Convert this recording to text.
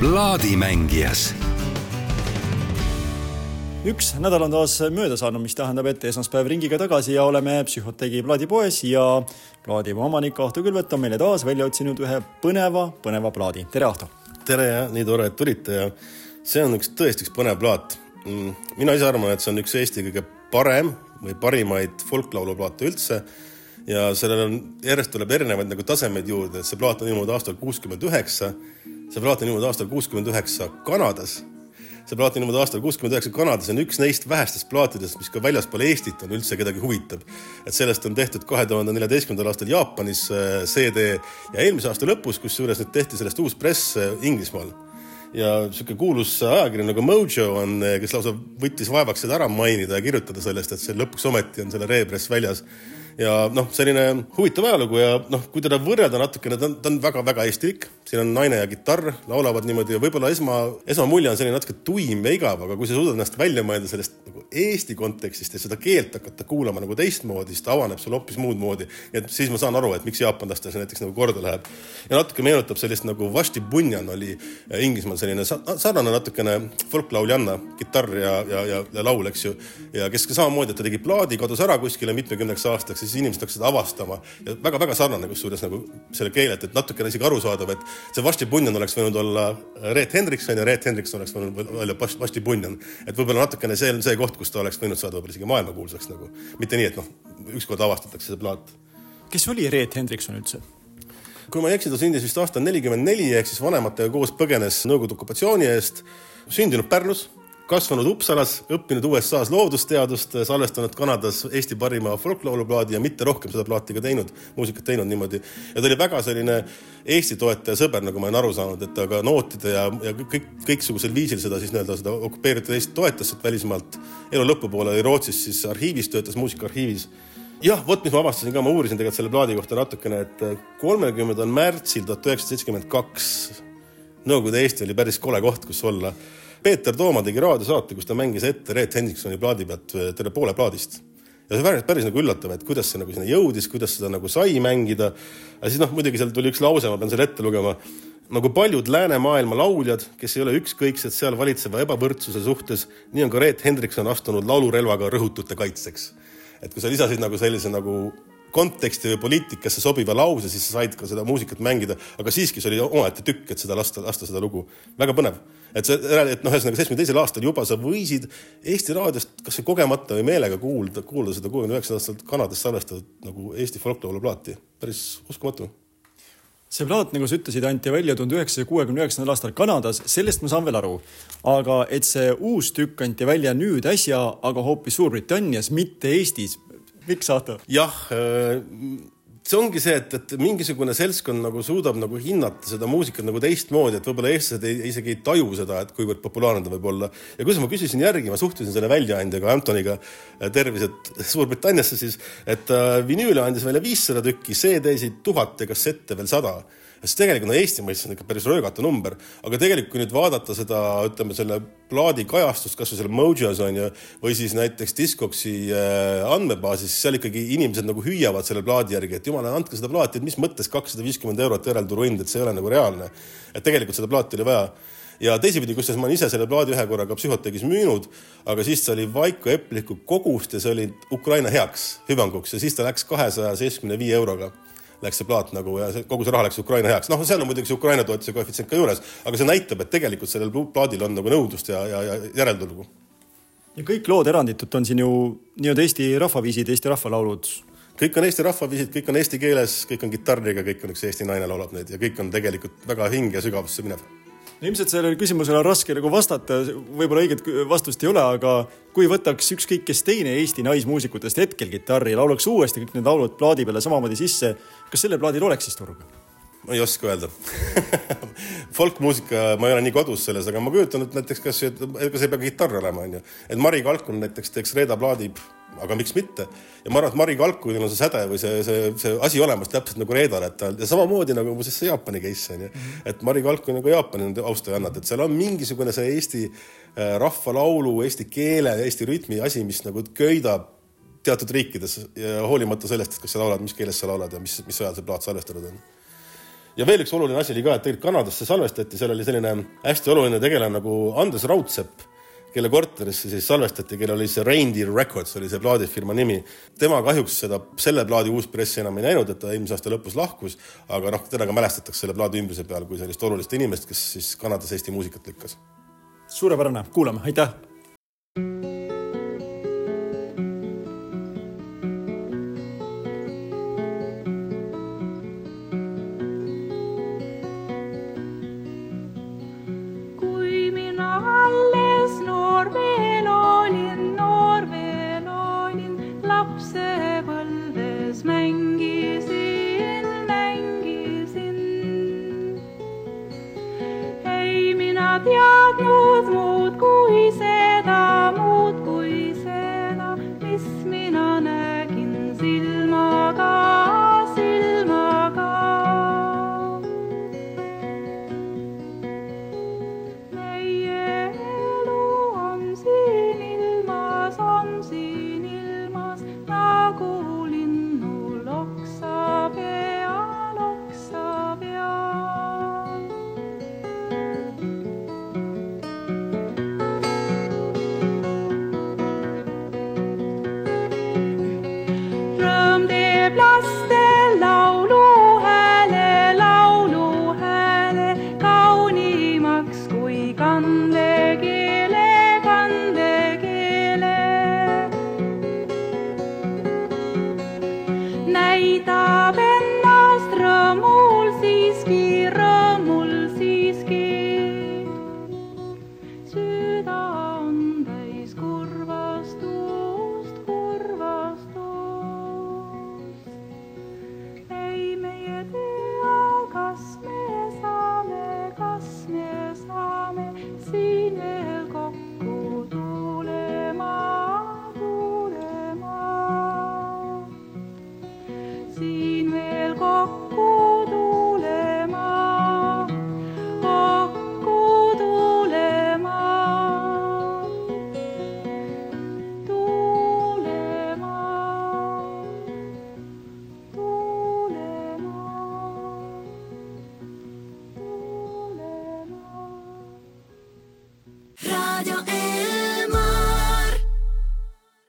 plaadimängijas üks nädal on taas mööda saanud, mis tähendab, et esmaspäev ringiga tagasi ja oleme Psühhotegi plaadipoes ja plaadipoe omanik Ahto Külvet on meile taas välja otsinud ühe põneva, põneva plaadi. tere, Ahto! tere ja nii tore, et tulite ja see on üks tõesti üks põnev plaat. Mm, mina ise arvan, et see on üks Eesti kõige parem või parimaid folklauluplaate üldse ja sellel on, järjest tuleb erinevaid nagu tasemeid juurde, et see plaat on ilmunud aastal kuuskümmend üheksa. See plaat on ilmunud aastal kuuskümmend üheksa Kanadas. See plaat on ilmunud aastal kuuskümmend üheksa Kanadas ja on üks neist vähestest plaatidest, mis ka väljaspool Eestit on üldse kedagi huvitab. et sellest on tehtud kahe tuhande neljateistkümnendal aastal Jaapanis äh, CD ja eelmise aasta lõpus, kusjuures nüüd tehti sellest uus press äh, Inglismaal. Ja sihuke kuulus ajakiri nagu Mojo on, äh, kes lausa võttis vaevaks seda ära mainida ja kirjutada sellest, et see lõpuks ometi on selle repress väljas ja noh, selline huvitav ajalugu ja noh, kui teda võrrelda natukene, ta on, ta on väga-väga eestilik, siin on naine ja kitarr, laulavad niimoodi ja võib-olla esma, esmamulje on selline natuke tuim ja igav, aga kui sa suudad ennast välja mõelda sellest nagu Eesti kontekstist ja seda keelt hakata kuulama nagu teistmoodi, siis ta avaneb sulle hoopis muud moodi. et siis ma saan aru, et miks jaapanlastele see näiteks nagu korda läheb. ja natuke meenutab sellist nagu Vashti Bunyan oli Inglismaal selline sarnane natukene folklauljanna, kitarr ja, ja, ja, ja laul, eks ju. ja kes samamoodi, et ta tegi plaadi, kadus ära kuskile mitmekümneks aastaks siis inimesed hakkasid avastama ja väga-väga sarnane kusjuures nagu selle keelet, et natukene isegi arusaadav, et see Vashti Bunyan oleks võinud olla Reet Hendrikson ja Reet Hendrikson oleks võinud olla Vashti Bunyan. et võib-olla natukene see on see koht, kus ta oleks võinud saada võib-olla isegi maailmakuulsaks nagu, mitte nii, et noh, ükskord avastatakse see plaat. kes oli Reet Hendrikson üldse? kui ma ei eksi, ta sündis vist aastal nelikümmend neli ehk siis vanematega koos põgenes Nõukogude okupatsiooni eest, sündinud Pärnus kasvanud Uppsalas, õppinud USA-s loodusteadust, salvestanud Kanadas Eesti parima folkloorplaadi ja mitte rohkem seda plaati ka teinud, muusikat teinud niimoodi. ja ta oli väga selline Eesti toetaja sõber, nagu ma olen aru saanud, et ta ka nootide ja, ja kõik, kõiksugusel viisil seda siis nii-öelda seda okupeeritud Eestit toetas sealt välismaalt. elu lõpupoole oli Rootsis siis arhiivis, töötas muusikaarhiivis jah, vot mis ma avastasin ka, ma uurisin tegelikult selle plaadi kohta natukene, et kolmekümnendal märtsil tuhat üheksasada seitsekümmend kaks Nõukogude Eesti oli päris kole koht, kus olla Peeter Tooma tegi raadiosaate, kus ta mängis ette Reet Hendriksoni plaadi pealt äh, terve poole plaadist. ja see päris, päris nagu üllatav, et kuidas see nagu sinna jõudis, kuidas seda nagu sai mängida. aga siis noh, muidugi seal tuli üks lause, ma pean selle ette lugema. nagu paljud läänemaailma lauljad, kes ei ole ükskõiksed seal valitseva ebavõrdsuse suhtes, nii on ka Reet Hendrikson astunud laulurelvaga rõhutute kaitseks. et kui sa lisasid nagu sellise nagu konteksti või poliitikasse sobiva lause, siis sa said ka seda muusikat mängida, aga siiski see oli omaette tükk, et seda lasta, lasta seda lugu. väga põnev. et see, et noh, ühesõnaga seitsmekümne teisel aastal juba sa võisid Eesti raadiost kasvõi kogemata või meelega kuulda, kuulda seda kuuekümne üheksandal aastal Kanadas salvestatud nagu Eesti folkloorplaati. päris uskumatu see plaat, nagu sa ütlesid, anti välja tuhande üheksasaja kuuekümne üheksandal aastal Kanadas, sellest ma saan veel aru. aga et see uus tükk anti välja nüüd äsja, aga hoopis Suurbritannias, mitte Eestis miks Ahto? jah, äh, see ongi see, et, et mingisugune seltskond nagu suudab nagu hinnata seda muusikat nagu teistmoodi, et võib-olla eestlased ei, isegi ei taju seda, et kuivõrd populaarne ta võib olla. ja kuidas ma küsisin järgi, ma suhtlesin selle väljaandjaga, Antoniga, äh, tervised Suurbritanniasse siis, et äh, vinüüle andis välja viissada tükki, CD-sid tuhat ja kassette veel sada sest tegelikult no Eesti mõistes on ikka päris röögatu number, aga tegelikult kui nüüd vaadata seda, ütleme selle plaadi kajastust kasvõi seal Mojos on ju, või siis näiteks Discogsi äh, andmebaasis, seal ikkagi inimesed nagu hüüavad selle plaadi järgi, et jumala, andke seda plaati, et mis mõttes kakssada viiskümmend eurot järelturu hind, et see ei ole nagu reaalne. et tegelikult seda plaati oli vaja. Ja teisipidi, kusjuures ma olen ise selle plaadi ühe korra ka psühhoteegis müünud, aga siis see oli Vaiko Epliku kogust ja see oli Ukraina heaks, hüvanguks ja siis ta läks kahesaja seitsmekümne viie euroga läks see plaat nagu ja see, kogu see raha läks Ukraina heaks. noh, seal on muidugi see Ukraina toetuse koefitsient ka juures, aga see näitab, et tegelikult sellel plaadil on nagu nõudlust ja, ja, ja järeltulgu. ja kõik lood eranditult on siin ju nii-öelda Eesti rahvaviisid, Eesti rahvalaulud. kõik on Eesti rahvaviisid, kõik on eesti keeles, kõik on kitarriga, kõik on üks Eesti naine laulab neid ja kõik on tegelikult väga hinge ja sügavusse minev no ilmselt sellele küsimusele on raske nagu vastata, võib-olla õiget vastust ei ole, aga kui võtaks ükskõik kes teine Eesti naismuusikutest hetkel kitarri, laulaks uuesti kõik need laulud plaadi peale samamoodi sisse, kas sellel plaadil oleks siis turgu? ma ei oska öelda folkmuusika, ma ei ole nii kodus selles, aga ma kujutan, et näiteks kas, ega see ei pea kitarr olema, onju. et Mari Kalkun näiteks teeks Reeda plaadi aga miks mitte. ja ma arvan, et Mari Kalkunil on see säde või see, see, see asi olemas täpselt nagu Reedal, et ta ja samamoodi nagu muuseas see Jaapani case on ju et Mari Kalkun nagu Jaapani austajannad, et seal on mingisugune see Eesti äh, rahvalaulu, eesti keele, eesti rütmi asi, mis nagu köidab teatud riikides hoolimata sellest, et kas sa laulad, mis keeles sa laulad ja mis, mis ajal see plaat salvestatud on ja veel üks oluline asi oli ka, et tegelikult Kanadasse salvestati, seal oli selline hästi oluline tegelane nagu Andres Raudsepp, kelle korterisse siis salvestati, kellel oli see Reindeer Records oli see plaadifirma nimi. tema kahjuks seda, selle plaadi uuspressi enam ei näinud, et ta eelmise aasta lõpus lahkus, aga noh, teda ka mälestatakse selle plaadi ümbruse peal kui sellist olulist inimest, kes siis Kanadas Eesti muusikat lükkas. suurepärane, kuulame, aitäh teadnud muud kui see. Leitame.